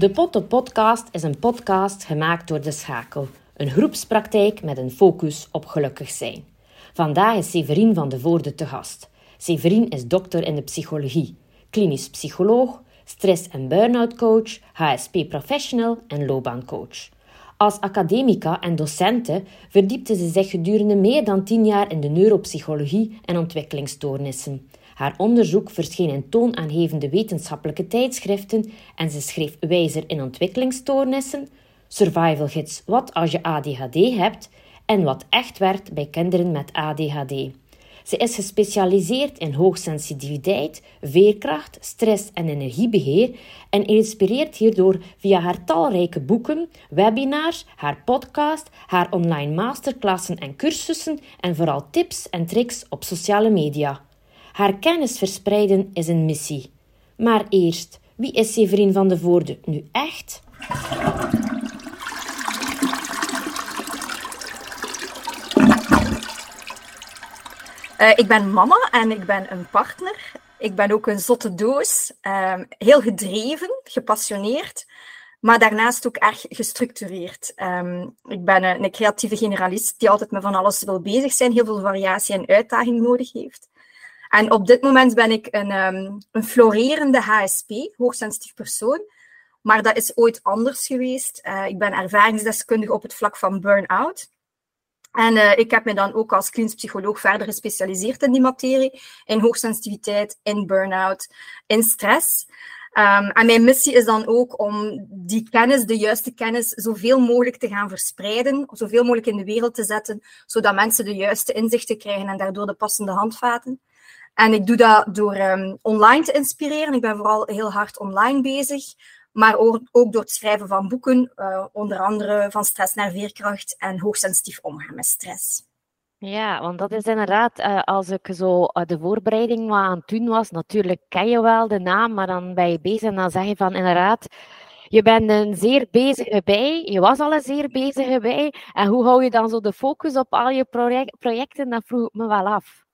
De Potte Podcast is een podcast gemaakt door De Schakel, een groepspraktijk met een focus op gelukkig zijn. Vandaag is Severien van de Voorde te gast. Severien is dokter in de psychologie, klinisch psycholoog, stress- en burn-out coach, HSP-professional en loopbaancoach. Als academica en docente verdiepte ze zich gedurende meer dan tien jaar in de neuropsychologie en ontwikkelingsstoornissen. Haar onderzoek verscheen in toonaangevende wetenschappelijke tijdschriften en ze schreef wijzer in ontwikkelingsstoornissen, survival gids Wat als je ADHD hebt en wat echt werkt bij kinderen met ADHD. Ze is gespecialiseerd in hoogsensitiviteit, veerkracht, stress en energiebeheer en inspireert hierdoor via haar talrijke boeken, webinars, haar podcast, haar online masterclassen en cursussen en vooral tips en tricks op sociale media. Haar kennis verspreiden is een missie. Maar eerst, wie is Severin van de Voorde nu echt? Uh, ik ben mama en ik ben een partner. Ik ben ook een zotte doos. Uh, heel gedreven, gepassioneerd. Maar daarnaast ook erg gestructureerd. Um, ik ben een, een, creatieve generalist die altijd met van alles wil bezig zijn, heel veel variatie en uitdaging nodig heeft. En op dit moment ben ik een, um, een florerende HSP, hoogsensitief persoon. Maar dat is ooit anders geweest. Uh, ik ben ervaringsdeskundige op het vlak van burn-out. En uh, ik heb me dan ook als klinisch psycholoog verder gespecialiseerd in die materie, in hoogsensitiviteit, in burn-out, in stress. Um, en mijn missie is dan ook om die kennis, de juiste kennis, zoveel mogelijk te gaan verspreiden, zoveel mogelijk in de wereld te zetten, zodat mensen de juiste inzichten krijgen en daardoor de passende handvaten. En ik doe dat door um, online te inspireren. Ik ben vooral heel hard online bezig. Maar ook door het schrijven van boeken, uh, onder andere van stress naar veerkracht en hoogsensitief omgaan met stress. Ja, want dat is inderdaad, uh, als ik zo uh, de voorbereiding wat aan het doen was, natuurlijk ken je wel de naam, maar dan ben je bezig en dan zeg je van inderdaad, je bent een zeer bezige bij, je was al een zeer bezige bij. En hoe hou je dan zo de focus op al je project, projecten? Dat vroeg ik me wel af.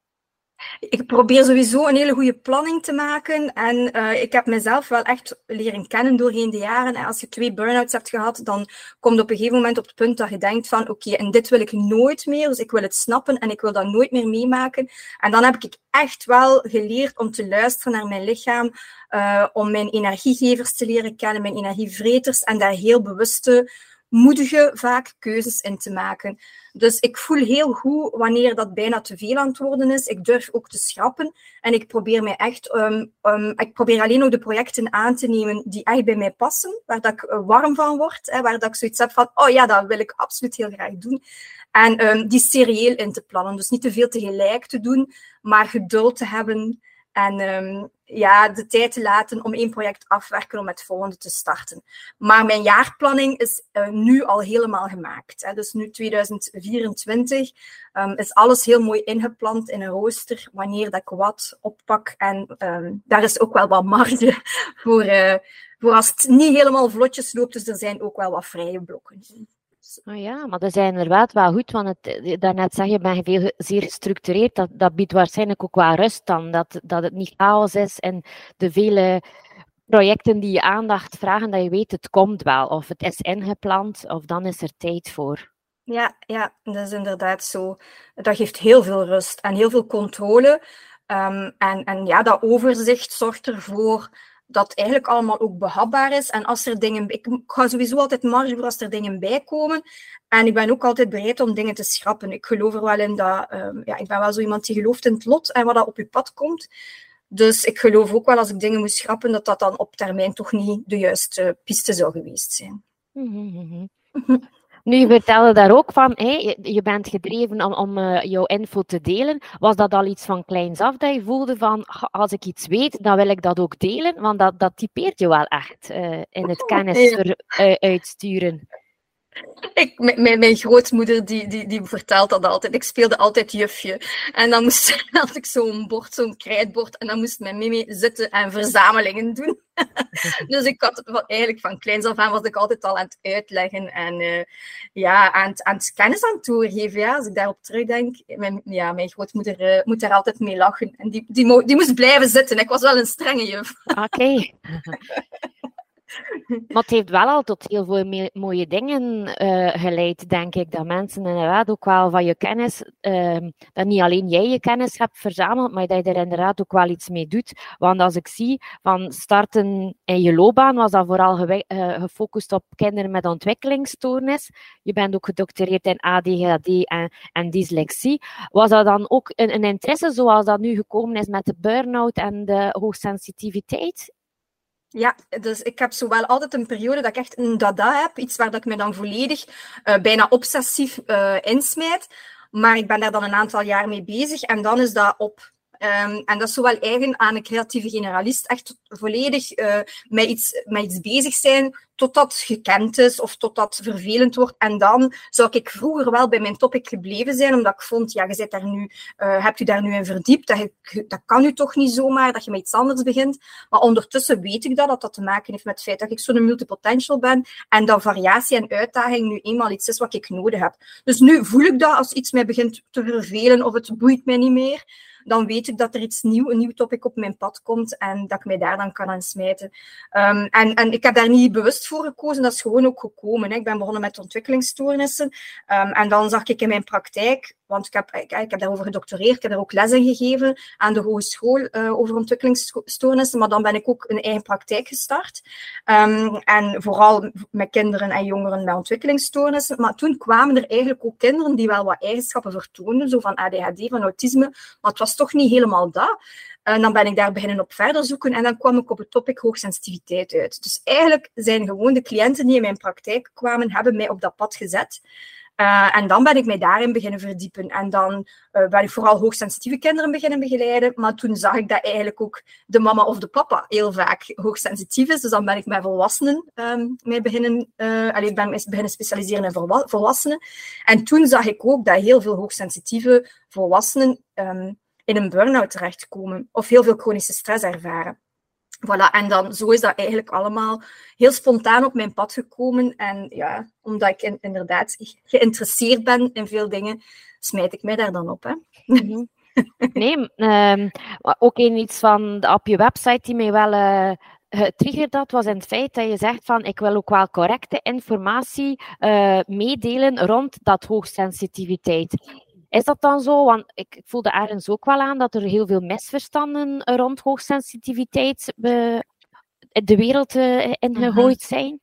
Ik probeer sowieso een hele goede planning te maken. En uh, ik heb mezelf wel echt leren kennen doorheen de jaren. En als je twee burn-outs hebt gehad, dan komt je op een gegeven moment op het punt dat je denkt van oké, en dit wil ik nooit meer. Dus ik wil het snappen en ik wil dat nooit meer meemaken. En dan heb ik echt wel geleerd om te luisteren naar mijn lichaam. Uh, om mijn energiegevers te leren kennen, mijn energievreters. En daar heel bewuste moedige vaak keuzes in te maken. Dus ik voel heel goed wanneer dat bijna te veel aan het worden is. Ik durf ook te schrappen en ik probeer mij echt, um, um, ik probeer alleen ook de projecten aan te nemen die echt bij mij passen, waar dat ik uh, warm van word, hè, waar dat ik zoiets heb van, oh ja, dat wil ik absoluut heel graag doen. En um, die serieel in te plannen. Dus niet te veel tegelijk te doen, maar geduld te hebben en um, ja, de tijd te laten om één project afwerken om het volgende te starten. Maar mijn jaarplanning is uh, nu al helemaal gemaakt. Hè. Dus nu 2024 um, is alles heel mooi ingepland in een rooster, wanneer dat ik wat oppak. En um, daar is ook wel wat marge voor, uh, voor als het niet helemaal vlotjes loopt. Dus er zijn ook wel wat vrije blokken. Oh ja, maar dat is inderdaad wel goed, want het, eh, daarnet zeg je, ben je veel, zeer gestructureerd. Dat, dat biedt waarschijnlijk ook wel rust dan, dat, dat het niet chaos is en de vele projecten die je aandacht vragen, dat je weet, het komt wel. Of het is ingepland, of dan is er tijd voor. Ja, ja, dat is inderdaad zo. Dat geeft heel veel rust en heel veel controle. Um, en, en ja, dat overzicht zorgt ervoor dat eigenlijk allemaal ook behapbaar is. En als er dingen, ik ga sowieso altijd marge voor als er dingen bij komen. En ik ben ook altijd bereid om dingen te schrappen. Ik geloof er wel in dat, um, ja, ik ben wel zo iemand die gelooft in het lot en wat dat op je pad komt. Dus ik geloof ook wel als ik dingen moet schrappen, dat dat dan op termijn toch niet de juiste piste zou geweest zijn. Mm -hmm. Nu, je vertelde daar ook van, je bent gedreven om, om uh, jouw info te delen. Was dat al iets van kleins af dat je voelde van, als ik iets weet, dan wil ik dat ook delen? Want dat, dat typeert je wel echt uh, in het kennis uh, uitsturen. Ik, mijn, mijn grootmoeder die, die, die vertelt dat altijd. Ik speelde altijd jufje. En dan moest, had ik zo'n bord, zo'n krijtbord. En dan moest mijn mimi zitten en verzamelingen doen. dus ik had het eigenlijk van kleins af aan was ik altijd al aan het uitleggen. En uh, ja, aan het, aan het kennis aan het doorgeven. Ja. Als ik daarop terugdenk. Mijn, ja, mijn grootmoeder uh, moet daar altijd mee lachen. En die, die, die moest blijven zitten. Ik was wel een strenge juf. Oké. Maar het heeft wel al tot heel veel mooie dingen uh, geleid, denk ik. Dat mensen inderdaad ook wel van je kennis, uh, dat niet alleen jij je kennis hebt verzameld, maar dat je er inderdaad ook wel iets mee doet. Want als ik zie van starten in je loopbaan, was dat vooral uh, gefocust op kinderen met ontwikkelingsstoornis. Je bent ook gedoctoreerd in ADHD en, en dyslexie. Was dat dan ook een, een interesse zoals dat nu gekomen is met de burn-out en de hoogsensitiviteit? Ja, dus ik heb zowel altijd een periode dat ik echt een dada heb, iets waar dat ik me dan volledig uh, bijna obsessief uh. Maar ik ben daar dan een aantal jaar mee bezig en dan is dat op. Um, en dat is zowel eigen aan een creatieve generalist, echt volledig uh, met, iets, iets bezig zijn totdat gekend is of totdat vervelend wordt. En dan zou ik vroeger wel bij mijn topic gebleven zijn, omdat ik vond, ja, je zit daar nu, uh, hebt u daar nu in verdiept, dat, dat kan u toch niet zomaar, dat je met iets anders begint. Maar ondertussen weet ik dat, dat dat te maken heeft met het feit dat ik zo'n multipotential ben en dat variatie en uitdaging nu eenmaal iets is wat ik nodig heb. Dus nu voel ik dat als iets mij begint te vervelen of het boeit mij niet meer dan weet ik dat er iets nieuw, een nieuw topic op mijn pad komt en dat ik mij daar dan kan aan smijten. Um, en, en ik heb daar niet bewust voor gekozen, dat is gewoon ook gekomen. Ik ben begonnen met ontwikkelingsstoornissen um, en dan zag ik in mijn praktijk want ik heb, ik, heb daarover gedoctoreerd, ik heb daar ook lessen gegeven aan de hogeschool uh, over ontwikkelingsstoornissen, maar dan ben ik ook een eigen praktijk gestart. Um, en vooral met kinderen en jongeren met ontwikkelingsstoornissen. Maar toen kwamen er eigenlijk ook kinderen die wel wat eigenschappen vertoonden, zo van ADHD, van autisme, maar het was toch niet helemaal dat. En dan ben ik daar beginnen op verder zoeken en dan kwam ik op het topic hoogsensitiviteit uit. Dus eigenlijk zijn gewoon de cliënten die in mijn praktijk kwamen, hebben mij op dat pad gezet. Uh, en dan ben ik mij daarin beginnen verdiepen. En dan uh, ben ik vooral hoogsensitieve kinderen beginnen begeleiden. Maar toen zag ik dat eigenlijk ook de mama of de papa heel vaak hoogsensitief is. Dus dan ben ik met volwassenen um, mee beginnen, uh, allee, ben beginnen specialiseren in volwassenen. En toen zag ik ook dat heel veel hoogsensitieve volwassenen um, in een burn-out terechtkomen. Of heel veel chronische stress ervaren. Voilà, en dan zo is dat eigenlijk allemaal heel spontaan op mijn pad gekomen. En ja, omdat ik in, inderdaad geïnteresseerd ben in veel dingen, smijt ik mij daar dan op. Hè. Mhm. Nee, um, ook in iets van op je website die mij wel uh, getriggerd had, was in het feit dat je zegt van ik wil ook wel correcte informatie uh, meedelen rond dat hoogsensitiviteit. Is dat dan zo? Want ik voelde ergens ook wel aan dat er heel veel misverstanden rond hoogsensitiviteit de wereld eh, in mhm. gegooid zijn.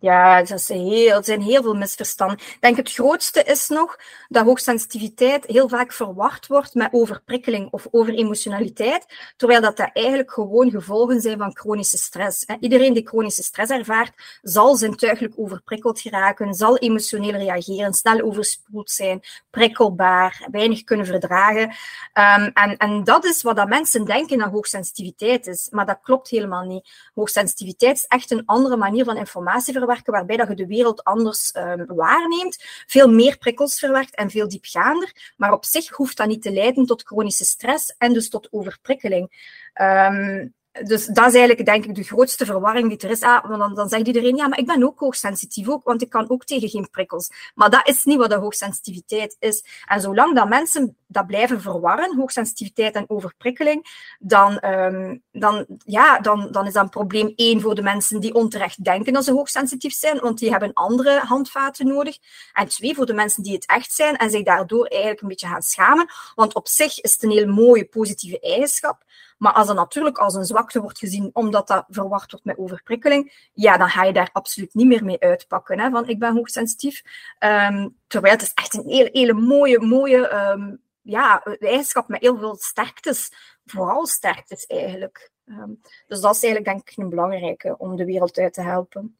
Ja, dat is heel, er zijn heel veel misverstanden. Ik denk het grootste is nog dat hoogsensitiviteit heel vaak verward wordt met overprikkeling of overemotionaliteit, terwijl dat, dat eigenlijk gewoon gevolgen zijn van chronische stress. Iedereen die chronische stress ervaart, zal zintuigelijk overprikkeld geraken, zal emotioneel reageren, snel overspoeld zijn, prikkelbaar, weinig kunnen verdragen. Um, en, en dat is wat dat mensen denken dat hoogsensitiviteit is, maar dat klopt helemaal niet. Hoogsensitiviteit is echt een andere manier van informatie waarbij dat je de wereld anders um, waarneemt, veel meer prikkels verwerkt en veel diepgaander. Maar op zich hoeft dat niet te leiden tot chronische stress en dus tot overprikkeling. Um, dus dat is eigenlijk, denk ik, de grootste verwarring die er is. Ah, want dan, dan zegt iedereen, ja, maar ik ben ook hoogsensitief, ook, want ik kan ook tegen geen prikkels. Maar dat is niet wat de hoogsensitiviteit is. En zolang dat mensen dat blijven verwarren, hoogsensitiviteit en overprikkeling, dan, um, dan, ja, dan, dan is dat een probleem één voor de mensen die onterecht denken dat ze hoogsensitief zijn, want die hebben andere handvaten nodig. En twee, voor de mensen die het echt zijn en zich daardoor eigenlijk een beetje gaan schamen. Want op zich is het een heel mooie positieve eigenschap. Maar als dat natuurlijk als een zwakte wordt gezien, omdat dat verwacht wordt met overprikkeling, ja, dan ga je daar absoluut niet meer mee uitpakken. Hè, van ik ben hoogsensitief. Um, terwijl het is echt een hele, mooie, mooie um, ja, eigenschap met heel veel sterktes. Vooral sterktes eigenlijk. Um, dus dat is eigenlijk denk ik een belangrijke om de wereld uit te helpen.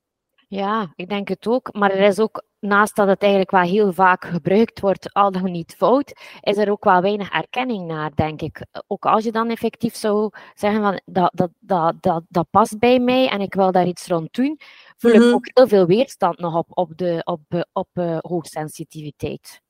Ja, ik denk het ook. Maar er is ook, naast dat het eigenlijk wel heel vaak gebruikt wordt, al dan niet fout, is er ook wel weinig erkenning naar, denk ik. Ook als je dan effectief zou zeggen van dat, dat, dat, dat, dat past bij mij en ik wil daar iets rond doen, voel ik mhm. ook heel veel weerstand nog op, op, de, op, op, op uh, hoogsensitiviteit.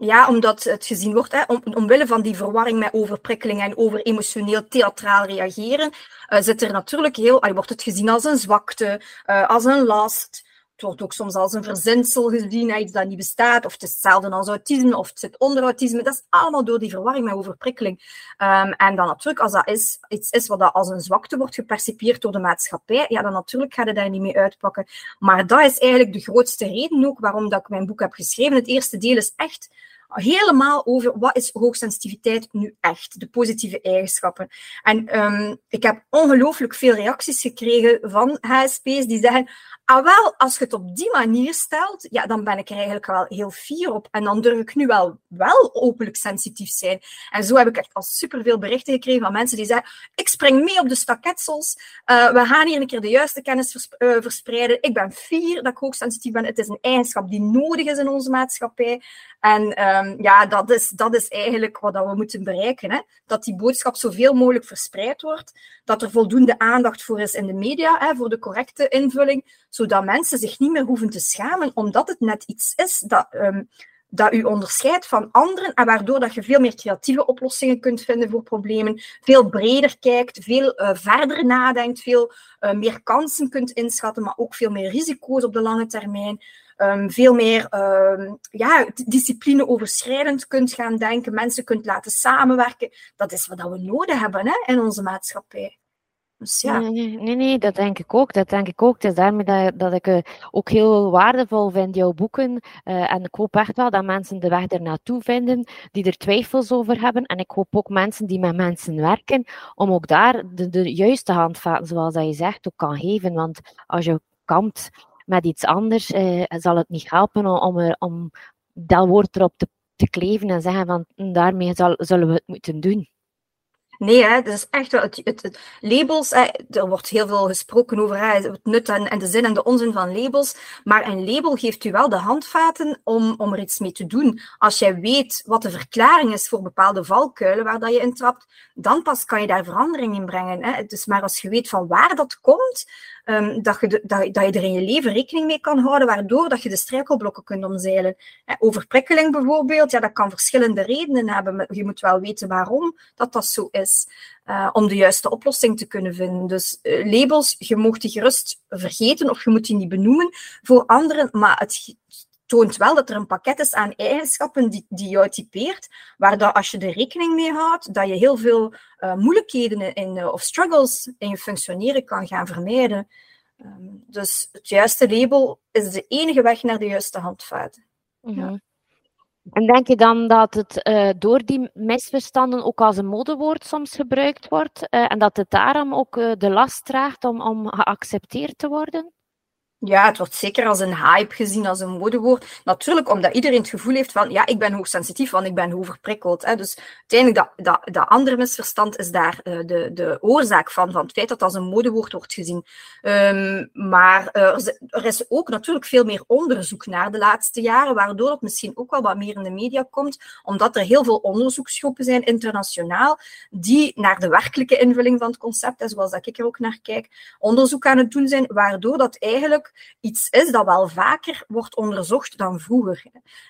Ja, omdat het gezien wordt, hè, om, omwille van die verwarring met overprikkeling en over emotioneel theatraal reageren, uh, zit er natuurlijk heel, wordt het gezien als een zwakte, uh, als een last. het wordt ook soms als een verzinsel gezien, iets dat niet bestaat, of het is hetzelfde als autisme, of het zit onder autisme. Dat is allemaal door die verwarring met overprikkeling. Um, en dan natuurlijk, als dat is, iets is wat dat als een zwakte wordt gepercipieerd door de maatschappij, ja, dan natuurlijk ga je daar niet mee uitpakken. Maar dat is eigenlijk de grootste reden ook waarom dat ik mijn boek heb geschreven. Het eerste deel is echt helemaal over wat is hoogsensitiviteit nu echt, de positieve eigenschappen. En um, ik heb ongelooflijk veel reacties gekregen van HSP's die zeggen, ah wel, als je het op die manier stelt, ja, dan ben ik er eigenlijk wel heel fier op. En dan durf ik nu wel, wel openlijk sensitief zijn. En zo heb ik echt al superveel berichten gekregen van mensen die zeggen, ik spring mee op de staketsels, uh, we gaan hier een keer de juiste kennis uh, verspreiden. Ik ben fier dat ik hoogsensitief ben. Het is een eigenschap die nodig is in onze maatschappij. En um, ja, dat is, dat is eigenlijk wat we moeten bereiken. Hè? Dat die boodschap zoveel mogelijk verspreid wordt. Dat er voldoende aandacht voor is in de media, hè, voor de correcte invulling. Zodat mensen zich niet meer hoeven te schamen, omdat het net iets is dat, um, dat u onderscheidt van anderen. En waardoor dat je veel meer creatieve oplossingen kunt vinden voor problemen. Veel breder kijkt, veel uh, verder nadenkt, veel uh, meer kansen kunt inschatten, maar ook veel meer risico's op de lange termijn um, veel meer um, ja, discipline overschrijdend kunt gaan denken, mensen kunt laten samenwerken. Dat is wat we nodig hebben hè, in onze maatschappij. Dus ja. nee, nee, dat denk ik ook. Dat denk ik ook. Het is daarmee dat, ik uh, ook heel waardevol vind, jouw boeken. Uh, en ik hoop echt wel dat mensen de weg er naartoe vinden, die er twijfels over hebben. En ik hoop ook mensen die met mensen werken, om ook daar de, de juiste handvaten, zoals dat je zegt, ook kan geven. Want als je kampt met iets anders eh, zal het niet helpen om, om, om dat woord erop te, te kleven en zeggen van hm, daarmee zal, zullen we het moeten doen. Nee, hè, dat is echt wel het, labels. Er wordt heel veel gesproken over het nut en, en, de zin en de onzin van labels. Maar een label geeft u wel de handvaten om, om er iets mee te doen. Als jij weet wat de verklaring is voor bepaalde valkuilen waar dat je intrapt, dan pas kan je daar verandering in brengen. Hè. Dus maar als je weet van waar dat komt, um, dat, je dat, dat, je er in je leven rekening mee kan houden, waardoor dat je de struikelblokken kunt omzeilen. Hè, overprikkeling bijvoorbeeld, ja, dat kan verschillende redenen hebben. Je moet wel weten waarom dat dat zo is. Uh, om de juiste oplossing te kunnen vinden. Dus uh, labels, je mocht die gerust vergeten of je moet die niet benoemen voor anderen, maar het toont wel dat er een pakket is aan eigenschappen die, die jou typeert, waar dat als je er rekening mee houdt, dat je heel veel uh, moeilijkheden in, uh, of struggles in je functioneren kan gaan vermijden. Um, dus het juiste label is de enige weg naar de juiste handvaten. Mm -hmm. ja. En denk je dan dat het uh, door die misverstanden ook als een modewoord soms gebruikt wordt en dat het daarom ook de last draagt om, om geaccepteerd te worden? Ja, het wordt zeker als een hype gezien, als een modewoord. Natuurlijk, omdat iedereen het gevoel heeft van, ja, ik ben hoogsensitief, want ik ben overprikkeld. Hè. Dus uiteindelijk, dat, dat, dat andere misverstand is daar uh, de, de oorzaak van, van het feit dat het als een modewoord wordt gezien. Um, maar uh, er is ook natuurlijk veel meer onderzoek naar de laatste jaren, waardoor het misschien ook wel wat meer in de media komt, omdat er heel veel onderzoeksgroepen zijn, internationaal, die naar de werkelijke invulling van het concept, en zoals dat ik er ook naar kijk, onderzoek aan het doen zijn, waardoor dat eigenlijk iets is dat wel vaker wordt onderzocht dan vroeger.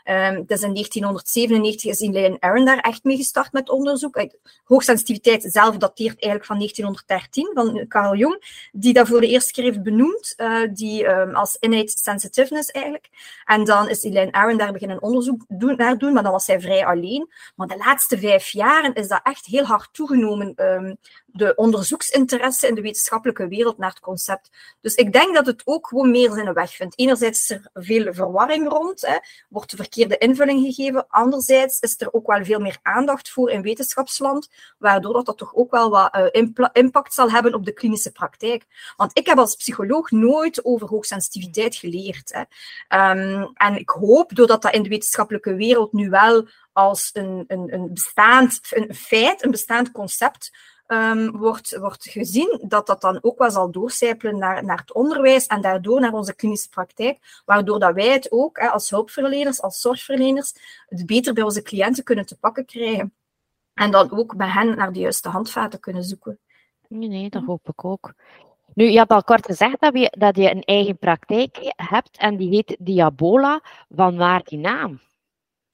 Um, is in 1997 is Elaine Aron daar echt mee gestart met onderzoek. Hoogsensitiviteit zelf dateert eigenlijk van 1913 van Carl Jung, die dat voor de eerste keer heeft benoemd, uh, die um, als innate sensitiveness eigenlijk. En dan is Elaine Aron daar beginnen onderzoek doen, naar doen, maar dan was zij vrij alleen. Maar de laatste vijf jaren is dat echt heel hard toegenomen. Um, de onderzoeksinteresse in de wetenschappelijke wereld naar het concept. Dus ik denk dat het ook gewoon meer zijn weg vindt. Enerzijds is er veel verwarring rond, hè, wordt de verkeerde invulling gegeven. Anderzijds is er ook wel veel meer aandacht voor in wetenschapsland, waardoor dat, dat toch ook wel wat uh, impact zal hebben op de klinische praktijk. Want ik heb als psycholoog nooit over hoogsensitiviteit geleerd. Hè. Um, en ik hoop, doordat dat in de wetenschappelijke wereld nu wel als een, een, een bestaand een feit, een bestaand concept um, wordt, wordt gezien, dat dat dan ook wel zal doorcijpelen naar, naar het onderwijs en daardoor naar onze klinische praktijk, waardoor dat wij het ook hè, als hulpverleners, als zorgverleners, het beter bij onze cliënten kunnen te pakken krijgen. En dan ook bij hen naar de juiste handvaten kunnen zoeken. Nee, nee dat hoop ik ook. Nu, je had al kort gezegd dat je, dat je een eigen praktijk hebt en die heet Diabola. Van waar die naam?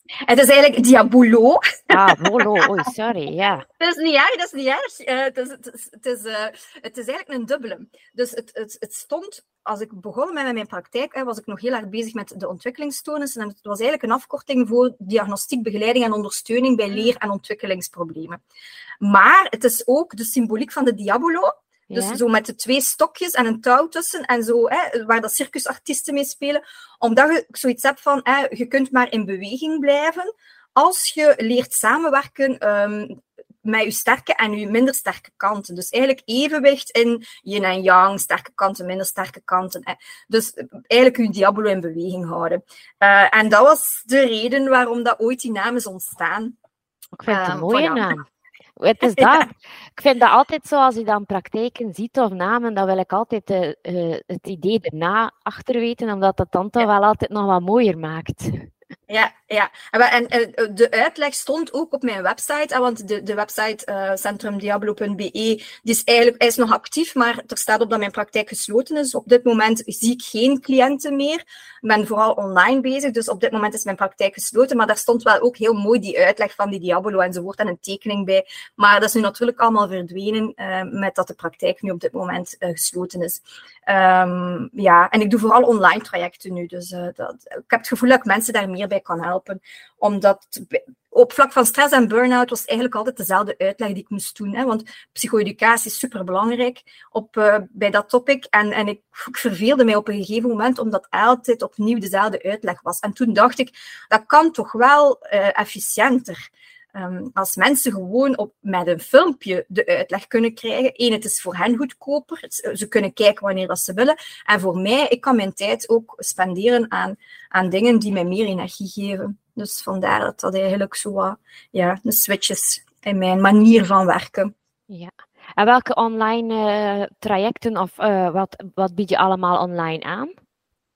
Het is eigenlijk Diabolo. Ah, Bolo, oei, sorry, ja. Het is niet erg, dat is niet erg. Uh, het, is, het, is, het, is, uh, het is eigenlijk een dubbele. Dus het, het, het stond, als ik begon met mijn praktijk, was ik nog heel erg bezig met de ontwikkelingsstoornissen. En het was eigenlijk een afkorting voor diagnostiek, begeleiding en ondersteuning bij leer- en ontwikkelingsproblemen. Maar het is ook de symboliek van de Diabolo. Dus ja. zo met de twee stokjes en een touw tussen en zo, hè, waar dat circusartiesten mee spelen. Omdat je zoiets hebt van, hè, je kunt maar in beweging blijven als je leert samenwerken um, met je sterke en je minder sterke kanten. Dus eigenlijk evenwicht in yin en yang, sterke kanten, minder sterke kanten. Dus eigenlijk je Diablo in beweging houden. Uh, en dat was de reden waarom dat ooit die naam is ontstaan. Ik vind het een mooie um, naam. Het is dat. Ja. Ik vind dat altijd zo, als je dan praktijken ziet of namen, dan wil ik altijd uh, uh, het idee erna achter weten, omdat dat dan toch ja. wel altijd nog wat mooier maakt. Ja, ja. En, en, de uitleg stond ook op mijn website, want de, de website uh, centrumdiablo.be die is eigenlijk is nog actief, maar er staat op dat mijn praktijk gesloten is. Op dit moment zie ik geen cliënten meer. Ik ben vooral online bezig, dus op dit moment is mijn praktijk gesloten. Maar daar stond wel ook heel mooi die uitleg van die Diablo enzovoort en een tekening bij. Maar dat is nu natuurlijk allemaal verdwenen uh, met dat de praktijk nu op dit moment gesloten is. Um, ja, en ik doe vooral online trajecten nu, dus dat, ik heb het gevoel dat ik mensen daar meer bij kan helpen. Omdat op vlak van stress en burn-out was eigenlijk altijd dezelfde uitleg die ik moest doen. Hè? Want psycho-educatie is superbelangrijk op, uh, bij dat topic. En, en ik, ik, verveelde mij op een gegeven moment omdat altijd opnieuw dezelfde uitleg was. En toen dacht ik, dat kan toch wel uh, efficiënter. Um, als mensen gewoon op, met een filmpje de uitleg kunnen krijgen. Eén, het is voor hen goedkoper. Ze kunnen kijken wanneer dat ze willen. En voor mij, ik kan mijn tijd ook spenderen aan, aan dingen die mij meer energie geven. Dus vandaar dat dat eigenlijk zo ja, een switch is in mijn manier van werken. Ja. En welke online uh, trajecten of uh, wat, wat bied je allemaal online aan?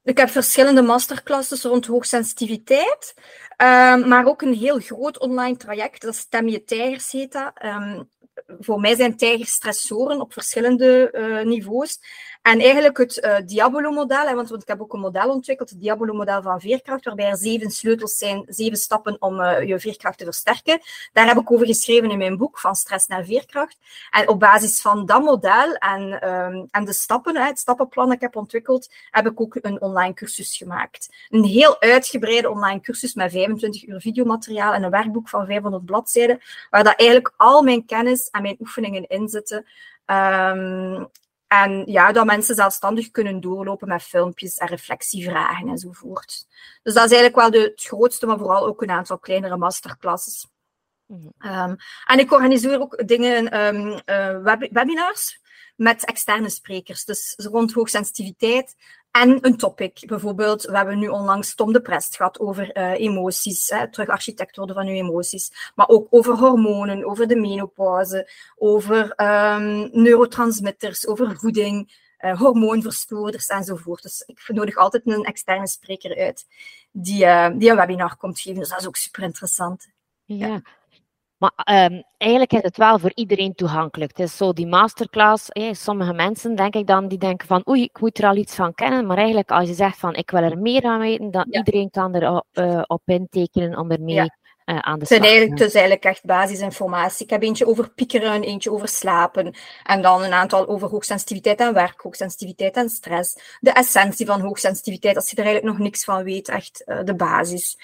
Ik heb verschillende masterclasses rond hoogsensitiviteit, um, maar ook een heel groot online traject. Dat Stem je tijgers heet dat. Um, voor mij zijn tijgers stressoren op verschillende uh, niveaus. En eigenlijk het uh, Diabolo-model, want, want ik heb ook een model ontwikkeld, het Diabolo-model van veerkracht, waarbij er zeven sleutels zijn, zeven stappen om uh, je veerkracht te versterken. Daar heb ik over geschreven in mijn boek, Van Stress naar Veerkracht. En op basis van dat model en, um, en de stappen, het stappenplan dat ik heb ontwikkeld, heb ik ook een online cursus gemaakt. Een heel uitgebreide online cursus met 25 uur videomateriaal en een werkboek van 500 bladzijden, waar dat eigenlijk al mijn kennis en mijn oefeningen in zitten. Um, en ja, dat mensen zelfstandig kunnen doorlopen met filmpjes en reflectievragen enzovoort. Dus dat is eigenlijk wel de, het grootste, maar vooral ook een aantal kleinere masterclasses. Mm -hmm. um, en ik organiseer ook dingen, um, uh, web webinars met externe sprekers. Dus rond hoogsensitiviteit en een topic. Bijvoorbeeld, we hebben nu onlangs Tom de Prest gehad over uh, emoties, hè, terug architect worden van uw emoties. Maar ook over hormonen, over de menopauze, over um, neurotransmitters, over voeding, uh, hormoonverstoorders enzovoort. Dus ik nodig altijd een externe spreker uit die, uh, die een webinar komt geven. Dus dat is ook super interessant. Ja. ja. Maar um, eigenlijk is het wel voor iedereen toegankelijk. Het is zo die masterclass. Hey, sommige mensen, denk ik dan, die denken van oei, ik moet er al iets van kennen. Maar eigenlijk als je zegt van ik wil er meer aan weten, dan ja. iedereen kan er op, uh, op intekenen om ermee ja. uh, aan de slag te gaan. Het is eigenlijk echt basisinformatie. Ik heb eentje over piekeren, eentje over slapen. En dan een aantal over hoogsensitiviteit en werk, hoogsensitiviteit en stress. De essentie van hoogsensitiviteit, als je er eigenlijk nog niks van weet, echt uh, de basis.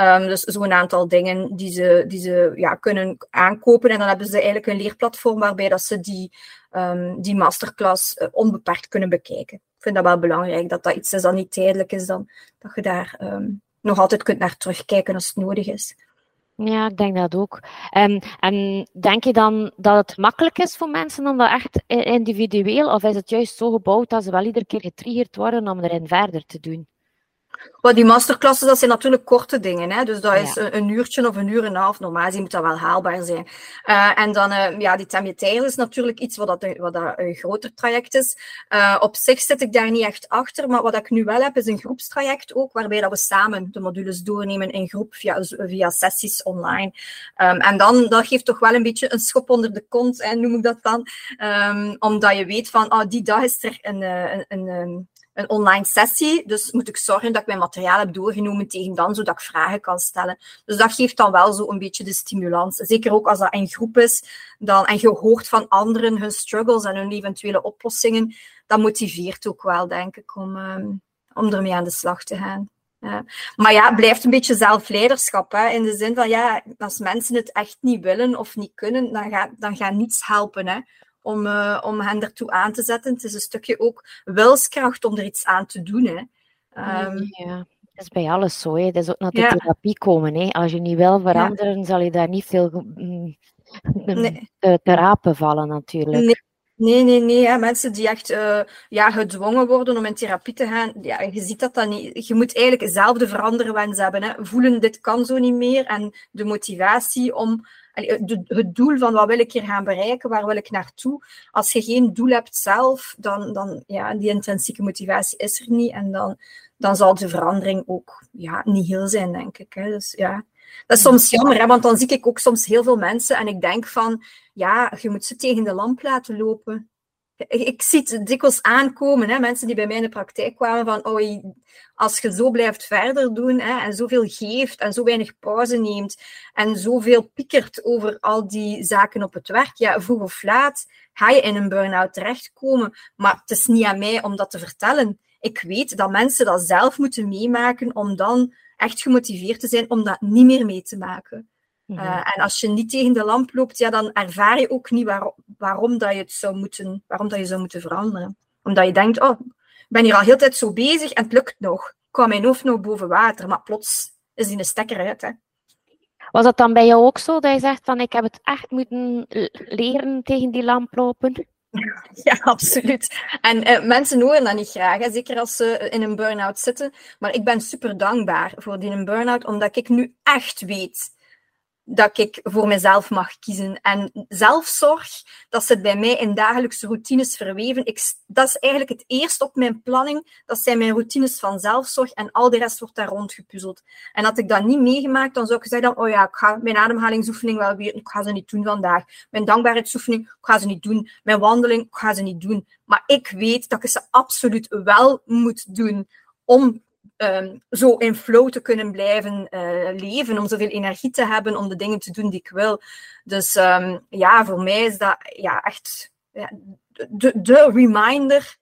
Um, dus zo'n aantal dingen die ze, die ze ja, kunnen aankopen. En dan hebben ze eigenlijk een leerplatform waarbij dat ze die, um, die masterclass uh, onbeperkt kunnen bekijken. Ik vind dat wel belangrijk, dat dat iets is dat niet tijdelijk is, dan, dat je daar um, nog altijd kunt naar terugkijken als het nodig is. Ja, ik denk dat ook. Um, en denk je dan dat het makkelijk is voor mensen om dat echt individueel, of is het juist zo gebouwd dat ze wel iedere keer getriggerd worden om erin verder te doen? Well, die masterclasses, dat zijn natuurlijk korte dingen. Hè? Dus dat is ja. een, een, uurtje of een uur en een half. Normaal gezien moet dat wel haalbaar zijn. Uh, en dan, uh, ja, die Tamjetijl is natuurlijk iets wat, dat, wat dat een groter traject is. Uh, op zich zit ik daar niet echt achter. Maar wat ik nu wel heb, is een groepstraject ook, waarbij dat we samen de modules doornemen in groep via, via sessies online. Um, en dan, dat geeft toch wel een beetje een schop onder de kont, hè, noem ik dat dan. Um, omdat je weet van, oh, die dag is er een, een, een, een een online sessie. Dus moet ik zorgen dat ik mijn materiaal heb doorgenomen tegen dan, zodat ik vragen kan stellen. Dus dat geeft dan wel zo een beetje de stimulans. Zeker ook als dat in groep is dan, en je hoort van anderen hun struggles en hun eventuele oplossingen. Dat motiveert ook wel, denk ik, om, um, om ermee aan de slag te gaan. Ja. Maar ja, het blijft een beetje zelfleiderschap. Hè? In de zin van, ja, als mensen het echt niet willen of niet kunnen, dan gaat, dan gaat niets helpen. Hè? Om, uh, om hen ertoe aan te zetten. Het is een stukje ook wilskracht om er iets aan te doen. Hè. Um, ja. Dat is bij alles zo. Hè. Dat is ook naar de ja. therapie komen. Hè. Als je niet wil veranderen, ja. zal je daar niet veel mm, nee. te, te rapen vallen natuurlijk. Nee. Nee, nee, nee. Hè. Mensen die echt uh, ja, gedwongen worden om in therapie te gaan, ja, je ziet dat dan niet. Je moet eigenlijk zelf de veranderwens hebben. Hè. Voelen, dit kan zo niet meer. En de motivatie om het doel van wat wil ik hier gaan bereiken, waar wil ik naartoe. Als je geen doel hebt zelf, dan, dan ja, die intrinsieke motivatie is er niet. En dan, dan zal de verandering ook ja, niet heel zijn, denk ik. Hè. Dus ja, dat is soms jammer, hè, want dan zie ik ook soms heel veel mensen en ik denk van, ja, je moet ze tegen de lamp laten lopen ik zie het dikwijls aankomen, hè, mensen die bij mij in de praktijk kwamen, van oh, als je zo blijft verder doen hè, en zoveel geeft en zo weinig pauze neemt en zoveel piekert over al die zaken op het werk, ja, vroeg of laat ga je in een burn-out terechtkomen. Maar het is niet aan mij om dat te vertellen. Ik weet dat mensen dat zelf moeten meemaken om dan echt gemotiveerd te zijn om dat niet meer mee te maken. Uh, en als je niet tegen de lamp loopt, ja, dan ervaar je ook niet waar, waarom, dat je het zou moeten, waarom dat je zou moeten veranderen. Omdat je denkt, oh, ik ben hier al heel tijd zo bezig en het lukt nog. Ik kwam mijn hoofd nog boven water, maar plots is die een stekker uit. Hè. Was dat dan bij jou ook zo, dat je zegt van ik heb het echt moeten leren tegen die lamp lopen? Ja, absoluut. En uh, mensen horen dat niet graag, hè? zeker als ze in een burn-out zitten. Maar ik ben super dankbaar voor die burn-out, omdat ik nu echt weet dat ik voor mezelf mag kiezen. En zelfzorg, dat zit bij mij in dagelijkse routines verweven. Ik, dat is eigenlijk het eerst op mijn planning. Dat zijn mijn routines van zelfzorg en al de rest wordt daar rondgepuzzeld. En had ik dat niet meegemaakt, dan zou ik zeggen, oh ja, ik ga mijn ademhalingsoefening wel weer, ik ga ze niet doen vandaag. Mijn dankbaarheidsoefening, ik ga ze niet doen. Mijn wandeling, ik ga ze niet doen. Maar ik weet dat ik ze absoluut wel moet doen om um, zo in flow te kunnen blijven uh, leven, om zoveel energie te hebben om de dingen te doen die ik wil. Dus um, ja, voor mij is dat ja, echt ja, de, de reminder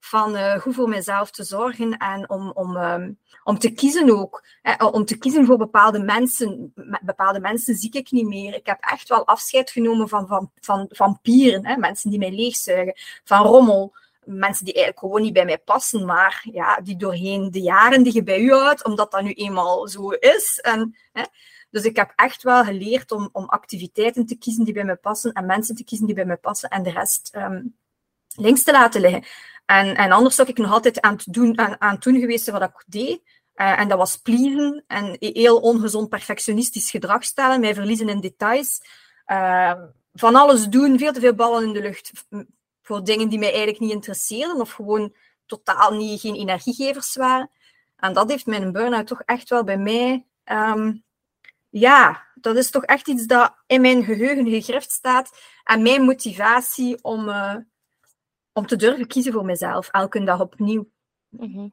van hoe voor mezelf te zorgen en om, om, um, om te kiezen ook. Hè, om te kiezen voor bepaalde mensen. Bepaalde mensen zie ik niet meer. Ik heb echt wel afscheid genomen van, van, van vampieren, hè, mensen die mij leegzuigen, van rommel mensen die eigenlijk gewoon niet bij mij passen, maar ja, die doorheen de jaren die je bij u houdt, omdat dat nu eenmaal zo is. En, hè, dus ik heb echt wel geleerd om, om activiteiten te kiezen die bij mij passen en mensen te kiezen die bij mij passen en de rest um, links te laten liggen. En, en anders zou ik nog altijd aan het doen, aan, aan het geweest wat ik deed. Uh, en dat was pleasen en heel ongezond perfectionistisch gedrag stellen, mij verliezen in details. Uh, van alles doen, veel te veel ballen in de lucht voor dingen die mij eigenlijk niet interesseerden of gewoon totaal niet, geen energiegevers waren. En dat heeft mijn burn-out toch echt wel bij mij... Um, ja, dat is toch echt iets dat in mijn geheugen gegrift staat. En mijn motivatie om, uh, om te durven kiezen voor mezelf, elke dag opnieuw. Mm -hmm.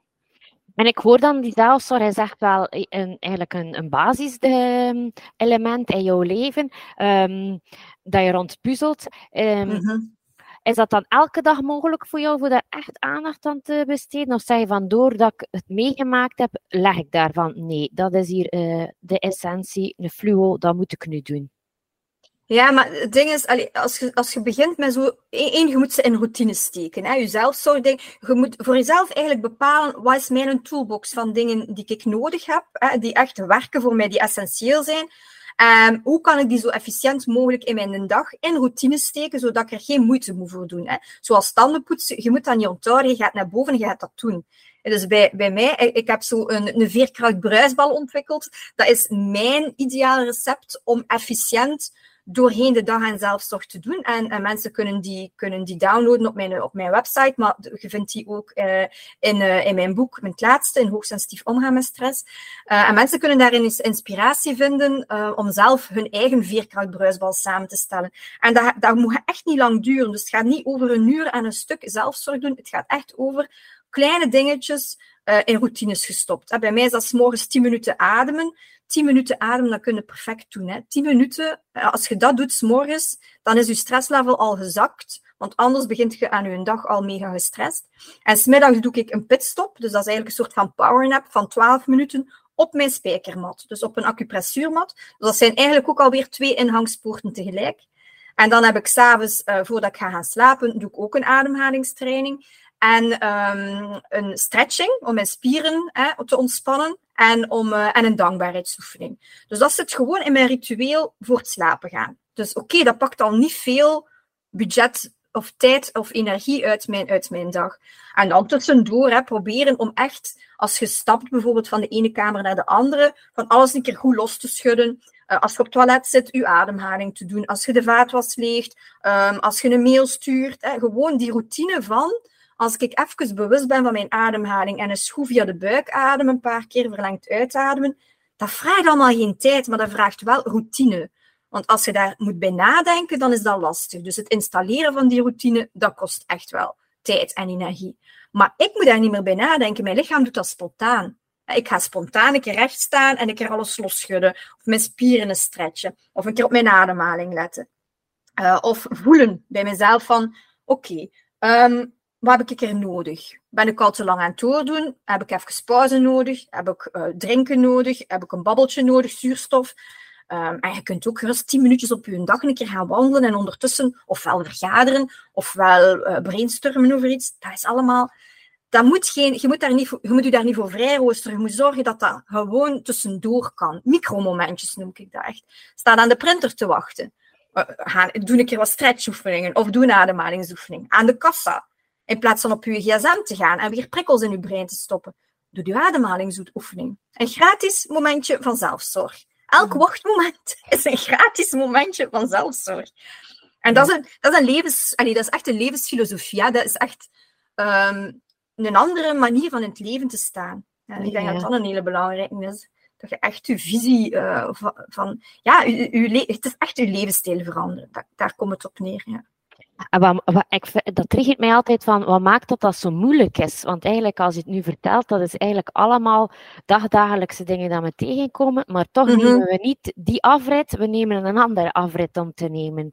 En ik hoor dan die zelfzorg, hij zegt wel een, eigenlijk een, een basiselement in jouw leven, um, dat je rond puzzelt. Um, mm -hmm. Is dat dan elke dag mogelijk voor jou, voor daar echt aandacht aan te besteden? Of zeg je van, doordat ik het meegemaakt heb, leg ik daarvan, nee, dat is hier uh, de essentie, een fluo, dat moet ik nu doen. Ja, maar het ding is, als je, als je begint met zo... Eén, je moet ze in routine steken. Hè? Jezelf zorgen. Je moet voor jezelf eigenlijk bepalen, wat is mijn toolbox van dingen die ik nodig heb, hè? die echt werken voor mij, die essentieel zijn. Um, hoe kan ik die zo efficiënt mogelijk in mijn dag in routine steken, zodat ik er geen moeite moet voor doen. Hè? Zoals tandenpoetsen, je moet dat niet onthouden, je gaat naar boven en je gaat dat doen. Dus bij, bij mij, ik heb zo een, een bruisbal ontwikkeld. Dat is mijn ideale recept om efficiënt doorheen de dag aan zelfzorg te doen. En, en, mensen kunnen die, kunnen die downloaden op mijn, op mijn website, maar je vindt die ook uh, in, uh, in mijn boek, mijn laatste, in Hoogsensitief omgaan met stress. Uh, en mensen kunnen daarin inspiratie vinden om zelf hun eigen veerkrachtbruisbal samen te stellen. En dat, dat moet echt niet lang duren. Dus het gaat niet over een uur aan een stuk zelfzorg doen. Het gaat echt over kleine dingetjes in routines gestopt. Bij mij is dat s morgens 10 minuten ademen. 10 minuten ademen, dat kun je perfect doen. Hè. 10 minuten, eh, als je dat doet s'morgens, dan is je stresslevel al gezakt. Want anders begint je aan je dag al mega gestrest. En smiddags doe ik een pitstop. Dus dat is eigenlijk een soort van powernap van 12 minuten op mijn spijkermat. Dus op een acupressuurmat. Dus dat zijn eigenlijk ook alweer twee ingangspoorten tegelijk. En dan heb ik s'avonds, uh, voordat ik ga gaan slapen, doe ik ook een ademhalingstraining. En um, een stretching om mijn spieren hè, te ontspannen. En, om, uh, en een dankbaarheidsoefening. Dus dat zit gewoon in mijn ritueel voor het slapen gaan. Dus oké, dat pakt al niet veel budget of tijd of energie uit mijn, uit mijn dag. En dan tussendoor hè, proberen om echt, als je stapt bijvoorbeeld van de ene kamer naar de andere, van alles een keer goed los te schudden. Uh, als je op het toilet zit, je ademhaling te doen. Als je de vaatwas leegt, um, als je een mail stuurt. Hè, gewoon die routine van als ik even bewust ben van mijn ademhaling en een schroef via de buik ademen, een paar keer verlengd uitademen, dat vraagt allemaal geen tijd, maar dat vraagt wel routine. Want als je daar moet bij nadenken, dan is dat lastig. Dus het installeren van die routine, dat kost echt wel tijd en energie. Maar ik moet daar niet meer bij nadenken. Mijn lichaam doet dat spontaan. Ik ga spontaan een keer recht staan en een keer alles losschudden. Of mijn spieren stretchen. Of een keer op mijn ademhaling letten. Uh, of voelen bij mezelf van, oké, okay, um, wat heb ik er nodig? Ben ik al te lang aan het doordoen? Heb ik even pauze nodig? Heb ik uh, drinken nodig? Heb ik een babbeltje nodig, zuurstof? Um, en je kunt ook gerust 10 minuutjes op je dag een keer gaan wandelen en ondertussen ofwel vergaderen ofwel uh, brainstormen over iets. Dat is allemaal. Dat moet geen, je, moet daar niet, je moet je daar niet voor vrij roosteren. Je moet zorgen dat dat gewoon tussendoor kan. Micromomentjes noem ik dat echt. Sta aan de printer te wachten. Uh, doe een keer wat stretchoefeningen of doe een ademhalingsoefening. Aan de kassa in plaats van op je gsm te gaan en weer prikkels in je brein te stoppen. Doe je ademhalingsoefening. Een gratis momentje van zelfzorg. Elk mhm. wachtmoment is een gratis momentje van zelfzorg. En dat is een, dat is een levens... Allee, dat is echt een levensfilosofie. Ja. Dat is echt um, een andere manier van in het leven te staan. Ja, ik denk dat dat een hele belangrijke is. Dat je echt je visie uh, van, van... Ja, je, je, het is echt je levensstijl veranderen. Daar, daar komt het op neer, ja. Wat, wat, ik, dat triggert mij altijd van, wat maakt dat dat zo moeilijk is? Want eigenlijk, als je het nu vertelt, dat is eigenlijk allemaal dagdagelijkse dingen die we tegenkomen, maar toch mm -hmm. nemen we niet die afrit, we nemen een andere afrit om te nemen.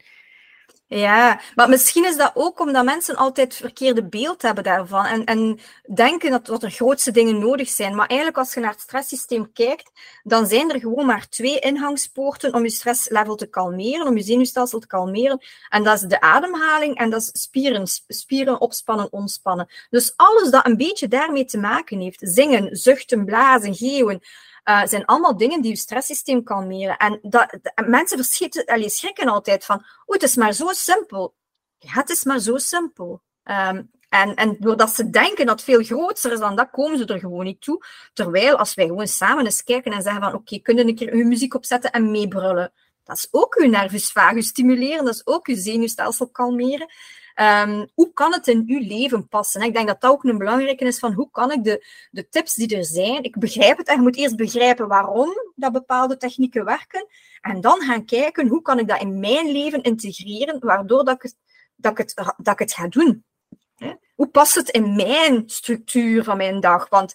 Ja, maar misschien is dat ook omdat mensen altijd het verkeerde beeld hebben daarvan en, en denken dat, dat er grootste dingen nodig zijn. Maar eigenlijk als je naar het stresssysteem kijkt, dan zijn er gewoon maar twee ingangspoorten om je stresslevel te kalmeren, om je zenuwstelsel te kalmeren. En dat is de ademhaling en dat is spieren, spieren opspannen, ontspannen. Dus alles dat een beetje daarmee te maken heeft, zingen, zuchten, blazen, geeuwen, uh, zijn allemaal dingen die je stresssysteem kalmeren. En dat, mensen verschieten, allez, schrikken altijd van, oeh, het is maar zo simpel. Het is maar zo simpel. Um, en, en doordat ze denken dat het veel groter is dan dat, komen ze er gewoon niet toe. Terwijl als wij gewoon samen eens kijken en zeggen van, oké, okay, kunnen een keer uw muziek opzetten en meebrullen. Dat is ook uw nervus vagus stimuleren, dat is ook uw zenuwstelsel kalmeren. Um, hoe kan het in uw leven passen? ik denk dat dat ook een belangrijke is van hoe kan ik de, de tips die er zijn, ik begrijp het en je moet eerst begrijpen waarom dat bepaalde technieken werken en dan gaan kijken hoe kan ik dat in mijn leven integreren, waardoor dat ik het, dat ik het, dat het ga doen. Hoe past het in mijn structuur van mijn dag? Want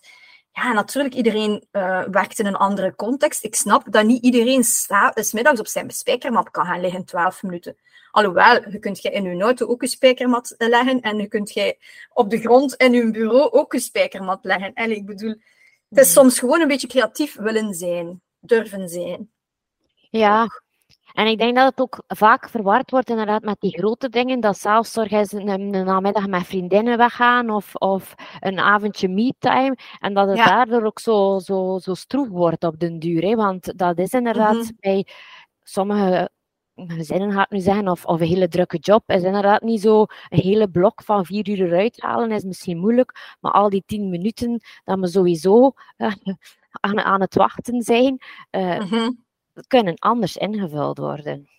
ja, natuurlijk, iedereen uh, werkt in een andere context. Ik snap dat niet iedereen s middags op zijn spijkermat kan gaan liggen 12 minuten. Alhoewel, je kunt je in je auto ook een spijkermat leggen en je kunt je op de grond in je bureau ook een spijkermat leggen. En ik bedoel, het is mhm. soms gewoon een beetje creatief willen zijn, durven zijn. Ja, en ik denk dat het ook vaak verward wordt inderdaad met die grote dingen. Dat zelfzorg is een, een namiddag met vriendinnen weggaan of, of een avondje me-time. En dat het daardoor ook zo, zo, zo stroef wordt op den duur. Hè? Want dat is inderdaad mm -hmm. bij sommige gezinnen gaat nu zeggen, of, of een hele drukke job, is inderdaad niet zo een hele blok van vier uur eruit halen, is misschien moeilijk, maar al die tien minuten dat we sowieso uh, aan, aan het wachten zijn, uh, mm -hmm. Kunnen anders ingevuld worden.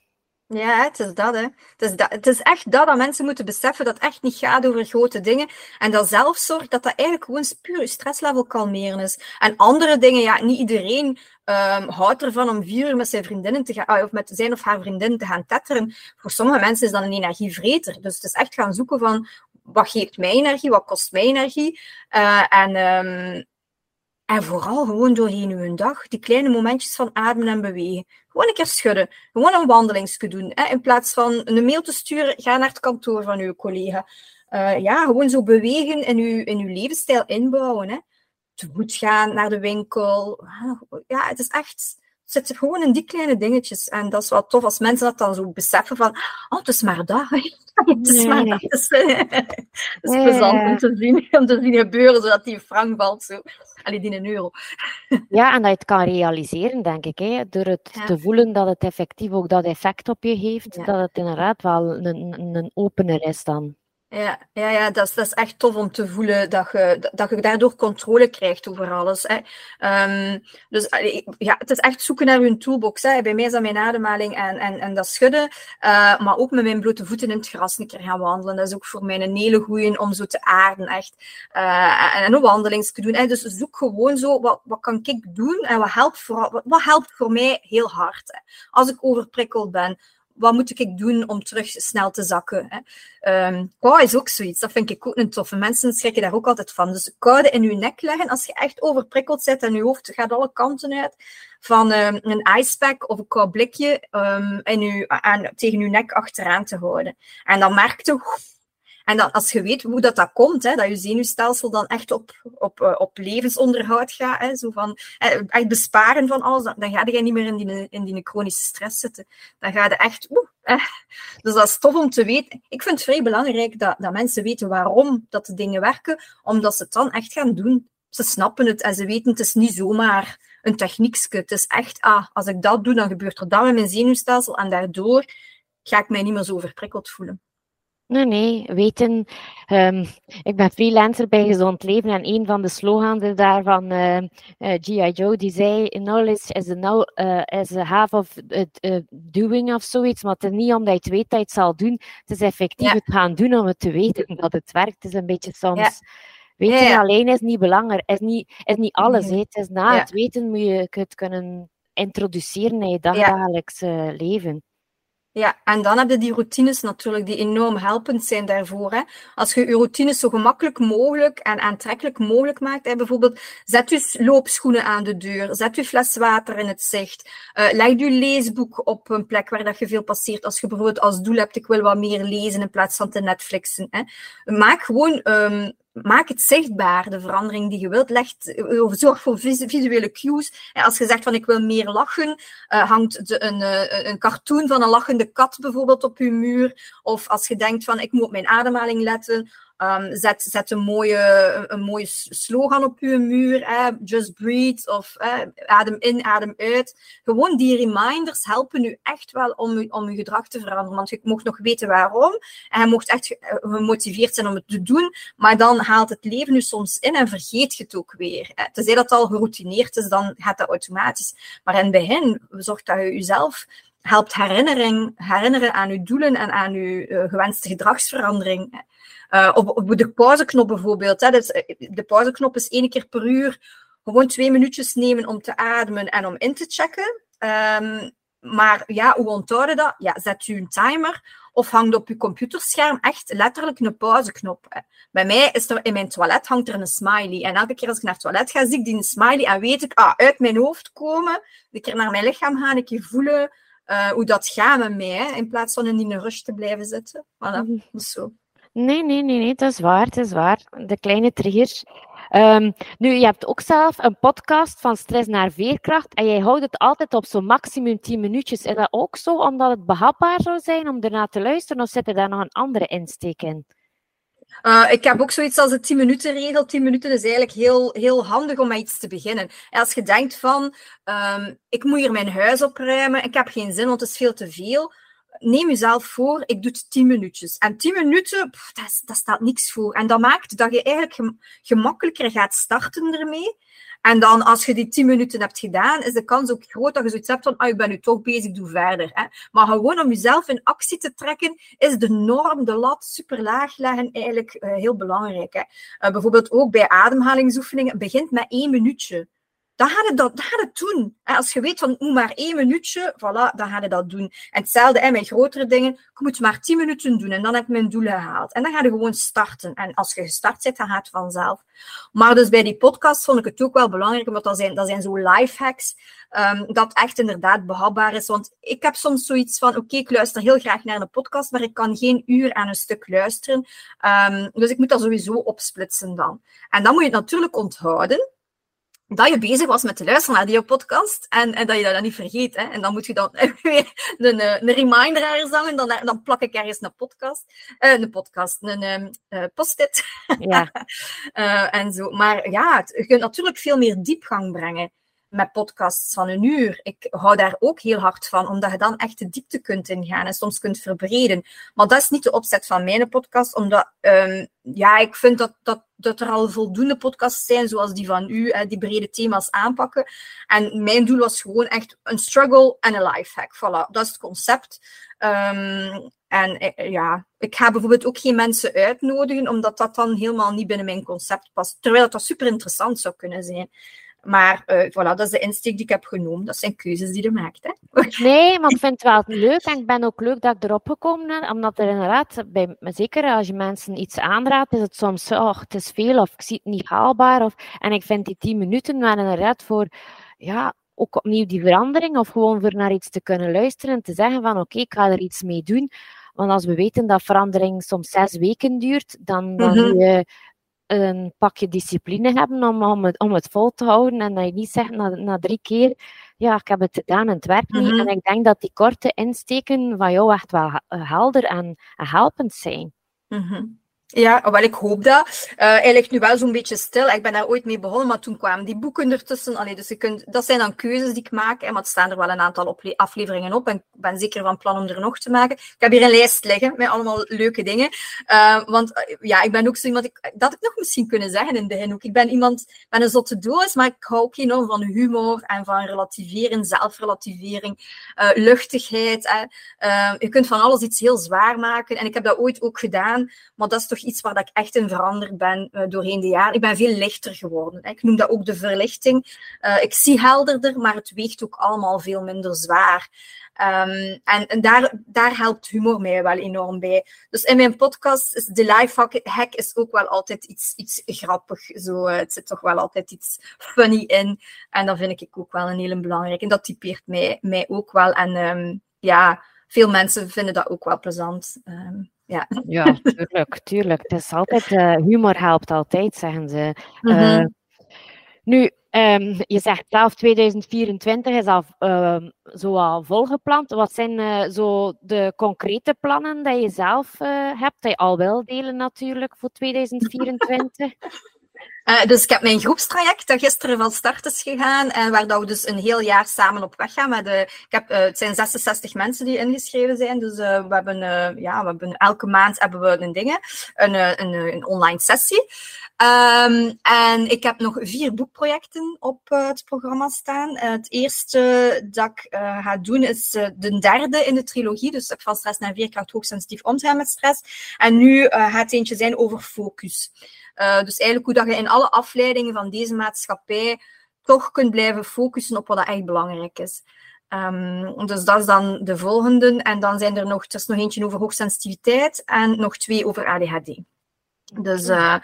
Ja, het is dat, hè. Het is, dat, het is echt dat dat mensen moeten beseffen dat het echt niet gaat over grote dingen. En dat zelfzorg, dat dat eigenlijk gewoon puur stresslevel kalmeren is. En andere dingen, ja, niet iedereen um, houdt ervan om vier uur met zijn vriendinnen te gaan, ah, of met zijn of haar vriendinnen te gaan tetteren. Voor sommige mensen is dat een energievreter. Dus het is echt gaan zoeken van, wat geeft mij energie, wat kost mij energie? Uh, en... Um, en vooral gewoon doorheen uw dag, die kleine momentjes van ademen en bewegen. Gewoon een keer schudden. Gewoon een wandelingsje doen. Hè? In plaats van een mail te sturen, ga naar het kantoor van uw collega. Uh, ja, gewoon zo bewegen in uw, in uw levensstijl inbouwen. Hè? Te voet gaan naar de winkel. Ja, het is echt... Het zit gewoon in die kleine dingetjes. En dat is wel tof als mensen dat dan zo beseffen van... Oh, het is maar dat. Het is maar dat. Het is, het is plezant om te, zien, om te zien gebeuren, zodat die frank valt. Zo. Allee, die een euro. Ja, en dat je het kan realiseren, denk ik. Hè? Door het te voelen dat het effectief ook dat effect op je heeft, dat het inderdaad wel een, een opener is dan. Ja, ja, ja dat, is, dat is echt tof om te voelen dat je, dat je daardoor controle krijgt over alles. Hè. Um, dus ja, het is echt zoeken naar je toolbox. Hè. Bij mij is dat mijn ademhaling en, en, en dat schudden. Uh, maar ook met mijn blote voeten in het gras een keer gaan wandelen. Dat is ook voor mij een hele goeie om zo te aarden. Echt. Uh, en een wandeling te doen. Hè. Dus zoek gewoon zo, wat, wat kan ik doen en wat helpt voor, wat, wat helpt voor mij heel hard. Hè. Als ik overprikkeld ben wat moet ik doen om terug snel te zakken? Hè? Um, kou is ook zoiets. Dat vind ik ook een toffe. Mensen schrikken daar ook altijd van. Dus koude in je nek leggen als je echt overprikkeld zit en je hoofd gaat alle kanten uit. Van um, een icepack of een koud blikje um, in uw, aan, tegen je nek achteraan te houden. En dan merk je en dan, als je weet hoe dat, dat komt, hè, dat je zenuwstelsel dan echt op, op, eh, op levensonderhoud gaat, hè, zo van, echt besparen van alles, dan, dan ga je niet meer in die, in die chronische stress zitten. Dan ga je echt... Oeh, Dus dat is tof om te weten. Ik vind het vrij belangrijk dat, dat mensen weten waarom dat de dingen werken, omdat ze het dan echt gaan doen. Ze snappen het en ze weten het is niet zomaar een techniekje. Het is echt, ah, als ik dat doe, dan gebeurt er dat met mijn zenuwstelsel en daardoor ga ik mij niet meer zo overprikkeld voelen. Nee, nee, weten. Um, ik ben freelancer bij Gezond Leven en een van de slogans daarvan uh, uh, G.I. Joe, die zei: Knowledge is, a, uh, is half of doing of zoiets, maar het is niet omdat je het weet dat je het zal doen. Het is effectief het gaan doen om het te weten dat het werkt. Het is een beetje soms. Ja. Weten ja, alleen is niet belangrijk, is niet, is niet alles. Het is na het weten moet je het kunnen introduceren in je dagelijks leven. Ja, en dan heb je die routines natuurlijk die enorm helpend zijn daarvoor. Hè. Als je je routines zo gemakkelijk mogelijk en aantrekkelijk mogelijk maakt, hè, bijvoorbeeld zet je loopschoenen aan de deur, zet je fles water in het zicht, uh, leg je leesboek op een plek waar dat je veel passeert. Als je bijvoorbeeld als doel hebt, ik wil wat meer lezen in plaats van te Netflixen. Hè. Maak gewoon um, maak het zichtbaar, de verandering die je wilt. Legt, eh, zorg voor visuele cues. Als je zegt van ik wil meer lachen, uh, hangt een, uh, een cartoon van een lachende kat bijvoorbeeld op je muur. Of als je denkt van ik moet op mijn ademhaling letten, Um, zet, zet een, mooie, een slogan op je muur. Just breathe of adem in, adem uit. Gewoon die reminders helpen u echt wel om, om uw gedrag te veranderen. Want je mocht nog weten waarom. En je mocht echt gemotiveerd zijn om het te doen. Maar dan haalt het leven u soms in en vergeet je het ook weer. Hè? Tenzij dat al geroutineerd is, dan gaat dat automatisch. Maar in het begin zorgt dat je jezelf helpt herinneren aan uw doelen en aan uw uh, gewenste gedragsverandering. Uh, op, op, de pauzeknop bijvoorbeeld. Hè, dus de pauzeknop is één keer per uur gewoon twee minuutjes nemen om te ademen en om in te checken. Um, maar ja, hoe onthouden dat? Ja, zet u een timer of hangt op uw computerscherm echt letterlijk een pauzeknop. Bij mij is er in mijn toilet hangt er een smiley. En elke keer als ik naar het toilet ga, zie ik die smiley en weet ik, ah, uit mijn hoofd komen, een keer naar mijn lichaam gaan, een keer voelen uh, hoe dat gaat met mij, hè, in plaats van in die rush te blijven zitten. Voilà, mm -hmm. zo. Nee, nee, nee, nee, dat is waar, dat is waar. De kleine triggers. Um, nu, je hebt ook zelf een podcast van stress naar veerkracht en jij houdt het altijd op zo'n maximum 10 minuutjes. Is dat ook zo omdat het behapbaar zou zijn om ernaar te luisteren of zit er daar nog een andere insteek in? Uh, ik heb ook zoiets als de 10 minuten regel. 10 minuten is eigenlijk heel, heel handig om met iets te beginnen. als je denkt van, um, ik moet hier mijn huis opruimen, ik heb geen zin, want het is veel te veel neem jezelf voor, ik doe het 10 minuutjes. En 10 minuten, pff, dat, dat, staat niks voor. En dat maakt dat je eigenlijk gemakkelijker gaat starten ermee. En dan, als je die tien minuten hebt gedaan, is de kans ook groot dat je zoiets hebt van, ah, ik ben nu toch bezig, doe verder. Hè. Maar gewoon om jezelf in actie te trekken, is de norm, de lat super laag leggen eigenlijk uh, heel belangrijk. Hè. Uh, bijvoorbeeld ook bij ademhalingsoefeningen, begint met één minuutje dan ga je dat, dan ga je doen. als je weet van, moet maar één minuutje, voilà, dan ga je dat doen. En hetzelfde met grotere dingen, je moet maar tien minuten doen en dan heb je mijn doel gehaald. En dan ga je gewoon starten. En als je gestart bent, dan gaat het vanzelf. Maar dus bij die podcast vond ik het ook wel belangrijk, omdat dat zijn, dat zijn zo life hacks, um, dat echt inderdaad behapbaar is. Want ik heb soms zoiets van, oké, ik luister heel graag naar een podcast, maar ik kan geen uur aan een stuk luisteren. Um, dus ik moet dat sowieso opsplitsen dan. En dan moet je het natuurlijk onthouden dat je bezig was met te luisteren naar die podcast en, en dat je dat dan niet vergeet. Hè. En dan moet je dan weer een, eh, een reminder ergens hangen, dan, dan plak ik ergens een podcast, uh, een podcast, een uh, post-it. Ja. uh, en zo. Maar ja, je kunt natuurlijk veel meer diepgang brengen met podcasts van een uur. Ik hou daar ook heel hard van, omdat je dan echt de diepte kunt ingaan en soms kunt verbreden. Maar dat is niet de opzet van mijn podcast, omdat um, ja, ik vind dat, dat, er al voldoende podcasts zijn, zoals die van u, hè, die brede thema's aanpakken. En mijn doel was gewoon echt een struggle en een lifehack. Voilà, dat is het concept. Um, en eh, ja, ik ga bijvoorbeeld ook geen mensen uitnodigen, omdat dat dan helemaal niet binnen mijn concept past. Terwijl dat super interessant zou kunnen zijn. Maar uh, voilà, dat is de insteek die ik heb genomen. Dat zijn keuzes die je maakt. Hè? Nee, maar ik vind het wel leuk en ik ben ook leuk dat ik erop gekomen ben. Omdat er inderdaad, bij, zeker als je mensen iets aanraadt, is het soms, oh, het is veel of ik zie het niet haalbaar. Of, en ik vind die tien minuten wel inderdaad voor, ja, ook opnieuw die verandering of gewoon voor naar iets te kunnen luisteren en te zeggen van oké, ik ga er iets mee doen. Want als we weten dat verandering soms zes weken duurt, dan, dan mm -hmm. je een pakje discipline hebben om, om, het, om het vol te houden. En dat je niet zegt na, na drie keer, ja, ik heb het gedaan en het werkt niet. -hmm. En ik denk dat die korte insteken van jou echt wel helder en, en helpend zijn. -hmm. Ja, wel, ik hoop dat. Uh, hij ligt nu wel zo'n beetje stil. Ik ben daar ooit mee begonnen, maar toen kwamen die boeken ertussen. Allee, dus je kunt, dat zijn dan keuzes die ik maak. Maar het staan er wel een aantal afleveringen op. En ik ben zeker van plan om er nog te maken. Ik heb hier een lijst liggen met allemaal leuke dingen. Uh, want uh, ja, ik ben ook zo iemand... Dat ik nog misschien kunnen zeggen in de ook. Ik ben iemand met een zotte doos, maar ik hou ook enorm van humor en van relativeren, zelfrelativering, luchtigheid. Je kunt van alles iets heel zwaar maken. En ik heb dat ooit ook gedaan. Maar dat is toch iets waar ik echt in veranderd ben uh, doorheen de jaren. Ik ben veel lichter geworden. Ik noem dat ook de verlichting. Uh, ik zie helderder, maar het weegt ook allemaal veel minder zwaar. Um, en, daar, daar helpt humor mij wel enorm bij. Dus in mijn podcast is de life hack is ook wel altijd iets, iets grappig. Zo, uh, het zit toch wel altijd iets funny in. En dat vind ik ook wel een hele belangrijke. En dat typeert mij, mij ook wel. En um, ja, veel mensen vinden dat ook wel plezant. Um, ja. ja, tuurlijk, tuurlijk. Het is altijd, uh, humor helpt altijd, zeggen ze. Mm -hmm. uh, nu, um, je zegt zelf 2024 is al uh, zo al volgepland. Wat zijn uh, zo de concrete plannen die je zelf hebt, die je al wil delen natuurlijk voor 2024? Uh, dus ik heb mijn groepstraject dat gisteren van start is gegaan en waar dat we dus een heel jaar samen op weg gaan. Met ik heb, uh, het zijn 66 mensen die ingeschreven zijn, dus uh, we, hebben, ja, we hebben elke maand hebben we een dingen, een, een, een online sessie. Um, en ik heb nog vier boekprojecten op het programma staan. het eerste dat ik ga doen is de derde in de trilogie, dus van stress naar veerkracht hoogsensitief omgaan met stress. En nu gaat eentje zijn over focus. Uh, dus eigenlijk hoe dat je in alle afleidingen van deze maatschappij toch kunt blijven focussen op wat echt belangrijk is. Um, dus dat is dan de volgende. En dan zijn er nog, er is nog eentje over hoogsensitiviteit en nog twee over ADHD. Dus, uh,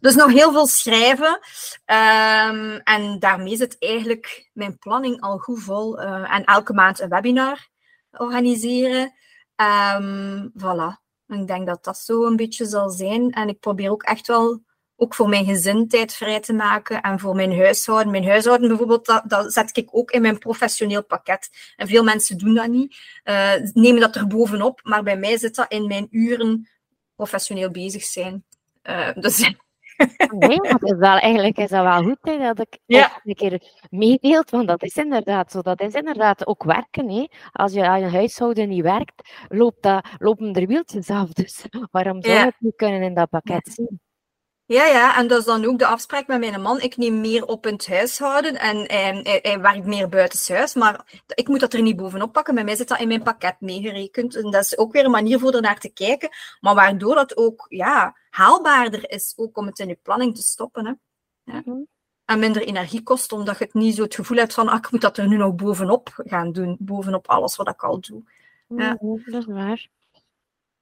dus nog heel veel schrijven. Um, en daarmee zit eigenlijk mijn planning al goed vol. Uh, en elke maand een webinar organiseren. Um, voilà. Ik denk dat dat zo een beetje zal zijn. En ik probeer ook echt wel ook voor mijn gezin tijd vrij te maken en voor mijn huishouden. Mijn huishouden bijvoorbeeld, dat, dat zet ik ook in mijn professioneel pakket. En veel mensen doen dat niet, uh, nemen dat er bovenop, maar bij mij zit dat in mijn uren professioneel bezig zijn. Uh, dus Nee, maar is wel, eigenlijk is dat wel goed hè, dat ik ja. een keer meedeelt, want dat is inderdaad zo. Dat is inderdaad ook werken. Hè. Als je aan je huishouden niet werkt, loopt dat, lopen er wieltjes af. Dus waarom zou ja. het niet kunnen in dat pakket zien? Ja, ja, en dat is dan ook de afspraak met mijn man. Ik neem meer op in het huishouden en, en hij, hij werkt meer buitenshuis, maar ik moet dat er niet bovenop pakken. Bij mij zit dat in mijn pakket meegerekend. En dat is ook weer een manier voor ernaar te kijken, maar waardoor dat ook ja, haalbaarder is ook om het in je planning te stoppen. Hè. Ja. Mhm. En minder energie kost, omdat je het niet zo het gevoel hebt van ah, ik moet dat er nu nog bovenop gaan doen, bovenop alles wat ik al doe. Ja. Mhm, dat is waar.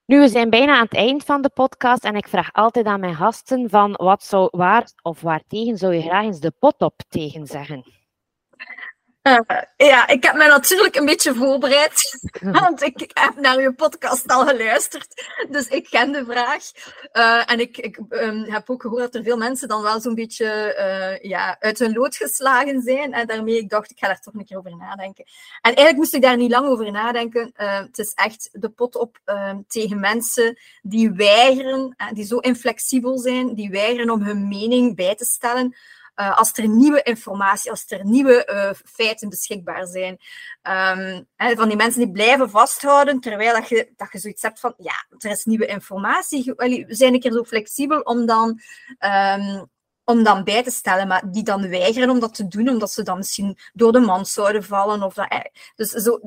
Nu, we zijn bijna aan het eind van de podcast en ik vraag altijd aan mijn gasten van wat zou, waar of waartegen zou je graag eens de pot op tegen zeggen? Uh, ja, ik heb me natuurlijk een beetje voorbereid, want ik heb naar uw podcast al geluisterd. Dus ik ken de vraag. Uh, en ik, ik um, heb ook gehoord dat er veel mensen dan wel zo'n beetje uh, ja, uit hun lood geslagen zijn. En daarmee ik dacht, ik ga daar toch een keer over nadenken. En eigenlijk moest ik daar niet lang over nadenken. het is echt de pot op tegen mensen die weigeren, die zo inflexibel zijn, die weigeren om hun mening bij te stellen uh, als er nieuwe informatie, als er nieuwe uh, feiten beschikbaar zijn. Um, hè, van die mensen die blijven vasthouden, terwijl dat je, dat je zoiets hebt van, ja, er is nieuwe informatie. We zijn een keer zo flexibel om dan... Um, om dan bij te stellen, maar die dan weigeren om dat te doen, omdat ze dan misschien door de mand zouden vallen. Of dat, dus zo,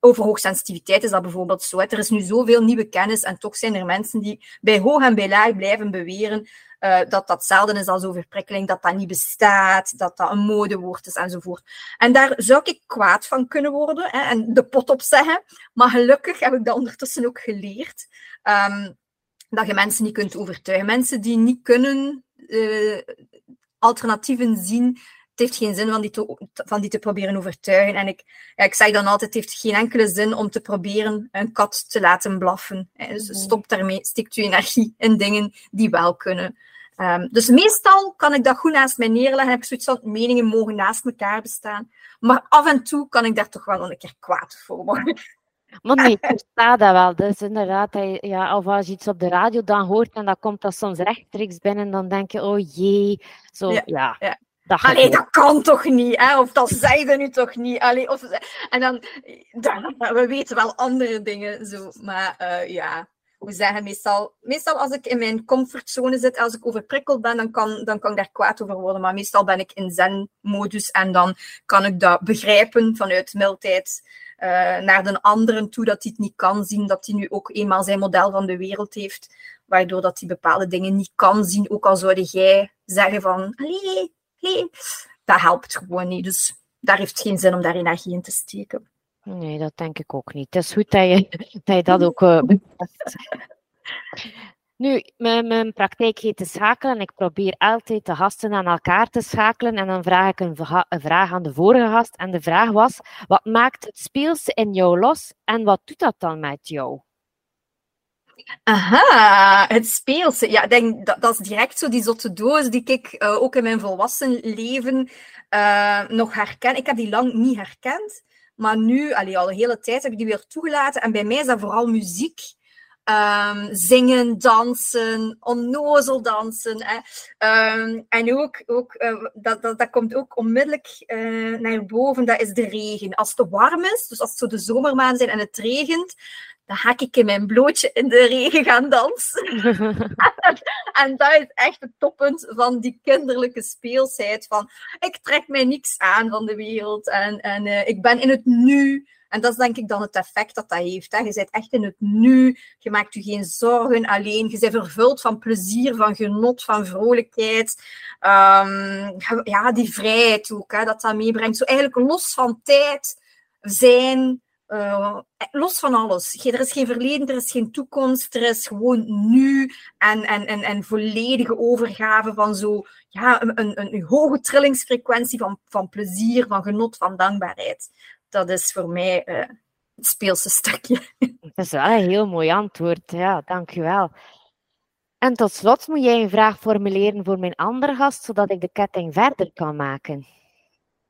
over hoogsensitiviteit is dat bijvoorbeeld zo. Er is nu zoveel nieuwe kennis en toch zijn er mensen die bij hoog en bij laag blijven beweren uh, dat dat hetzelfde is als overprikkeling, dat dat niet bestaat, dat dat een modewoord is enzovoort. En daar zou ik kwaad van kunnen worden hè, en de pot op zeggen. Maar gelukkig heb ik dat ondertussen ook geleerd. Um, dat je mensen niet kunt overtuigen. Mensen die niet kunnen uh, alternatieven zien, heeft geen zin van die, te, van die te proberen overtuigen. En ik, ja, ik zeg dan altijd, het heeft geen enkele zin om te proberen een kat te laten blaffen. Dus mhm. stop daarmee, stikt je energie in dingen die wel kunnen. Um, dus meestal kan ik dat goed naast mij neerleggen. Heb ik zoiets van, meningen mogen naast elkaar bestaan. Maar af en toe kan ik daar toch wel een keer kwaad voor worden. Maar nee, ik versta dat wel. Dus inderdaad, ja, of als je iets op de radio dan hoort en dat komt dat soms rechtstreeks binnen, dan denk je, oh jee. Zo, ja. ja. ja. Dat Allee, dat kan toch niet, hè? Of dat zeiden nu toch niet. Allee, of, en dan, dan, we weten wel andere dingen, zo. Maar uh, ja, we zeggen meestal, meestal als ik in mijn comfortzone zit, als ik overprikkeld ben, dan kan, dan kan ik daar kwaad over worden. Maar meestal ben ik in zen-modus en dan kan ik dat begrijpen vanuit mildheid uh, naar de anderen toe, dat hij het niet kan zien, dat hij nu ook eenmaal zijn model van de wereld heeft, waardoor dat hij bepaalde dingen niet kan zien, ook al zou jij zeggen van, allee, nee, dat helpt gewoon niet. Dus daar heeft geen zin om daar energie in te steken. Nee, dat denk ik ook niet. Het is goed dat je dat, ook uh, Nu, mijn, praktijk heet de schakelen en ik probeer altijd de gasten aan elkaar te schakelen. En dan vraag ik een, een, vraag aan de vorige gast. En de vraag was, wat maakt het speelse in jou los en wat doet dat dan met jou? Aha, het speelse. Ja, denk dat, is direct zo die zotte doos die ik uh, ook in mijn volwassen leven uh, nog herken. Ik heb die lang niet herkend. Maar nu, al een hele tijd, heb ik die weer toegelaten. En bij mij is dat vooral muziek. Um, zingen, dansen, onnozel dansen. Hè. Um, en ook, ook uh, dat, dat, dat komt ook onmiddellijk naar boven, dat is de regen. Als het warm is, dus als het zo de zomermaanden zijn en het regent, dan ga ik in mijn blootje in de regen gaan dansen. en dat is echt het toppunt van die kinderlijke speelsheid. Van, ik trek mij niks aan van de wereld en, en uh, ik ben in het nu. En dat is denk ik dan het effect dat dat heeft. Hè. Je bent echt in het nu. Je maakt je geen zorgen alleen. Je bent vervuld van plezier, van genot, van vrolijkheid. Um, ja, die vrijheid ook, hè, dat dat meebrengt. Zo eigenlijk los van tijd zijn uh, los van alles. Er is geen verleden, er is geen toekomst, er is gewoon nu en, en, en, en volledige overgave van zo, ja, een, een, een hoge trillingsfrequentie van, van plezier, van genot, van dankbaarheid. Dat is voor mij uh, het speelse stukje. Dat is wel een heel mooi antwoord, ja, dankjewel. En tot slot moet jij een vraag formuleren voor mijn andere gast, zodat ik de ketting verder kan maken.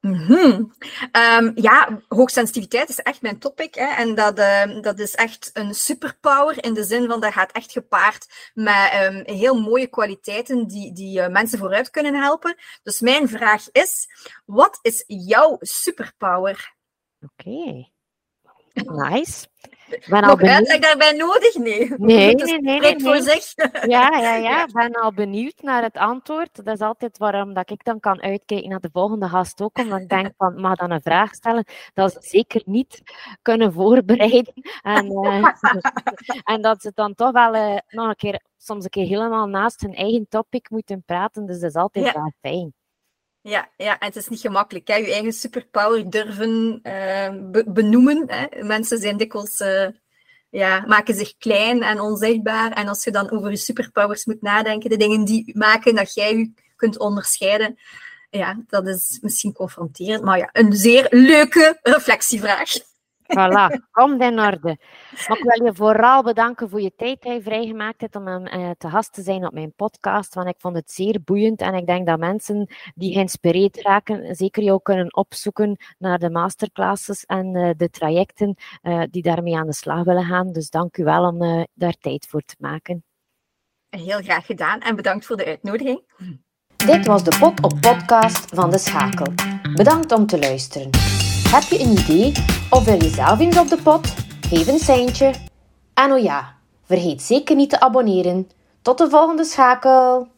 Mm um, ja, hoogsensitiviteit is echt mijn topic. Hè, en dat, uh, dat is echt een superpower in de zin van dat gaat echt gepaard met um, heel mooie kwaliteiten die, die uh, mensen vooruit kunnen helpen. Dus mijn vraag is, wat is jouw superpower? Oké. Nice. Ben Nog uitleg daarbij nodig? Nee. Nee, nee, nee. nee, voor zich. Ja, ja, ja. Ik ben al benieuwd naar het antwoord. Dat is altijd waarom dat ik dan kan uitkijken naar de volgende gast ook. Omdat ik denk van, mag dan een vraag stellen dat ze zeker niet kunnen voorbereiden. En, uh, en dat ze dan toch wel uh, nog een keer, soms een keer helemaal naast hun eigen topic moeten praten. Dus dat is altijd ja. wel fijn. Ja, ja, en het is niet gemakkelijk. Hè? Je eigen superpower durven uh, benoemen. Hè? Mensen zijn dikwijls, uh, ja, maken zich klein en onzichtbaar. En als je dan over je superpowers moet nadenken, de dingen die maken dat jij je kunt onderscheiden, ja, dat is misschien confronterend. Maar ja, een zeer leuke reflectievraag. Voilà, komt in orde. Maar ik wil je vooral bedanken voor je tijd die je vrijgemaakt hebt om uh, te gast te zijn op mijn podcast. Want ik vond het zeer boeiend en ik denk dat mensen die geïnspireerd raken, zeker jou kunnen opzoeken naar de masterclasses en uh, de trajecten uh, die daarmee aan de slag willen gaan. Dus dank u wel om daar tijd voor te maken. Heel graag gedaan en bedankt voor de uitnodiging. Dit was de Pot op Podcast van De Schakel. Bedankt om te luisteren. Heb je een idee of wil je zelf eens op de pot? Geef een seintje. En oh ja, vergeet zeker niet te abonneren. Tot de volgende schakel!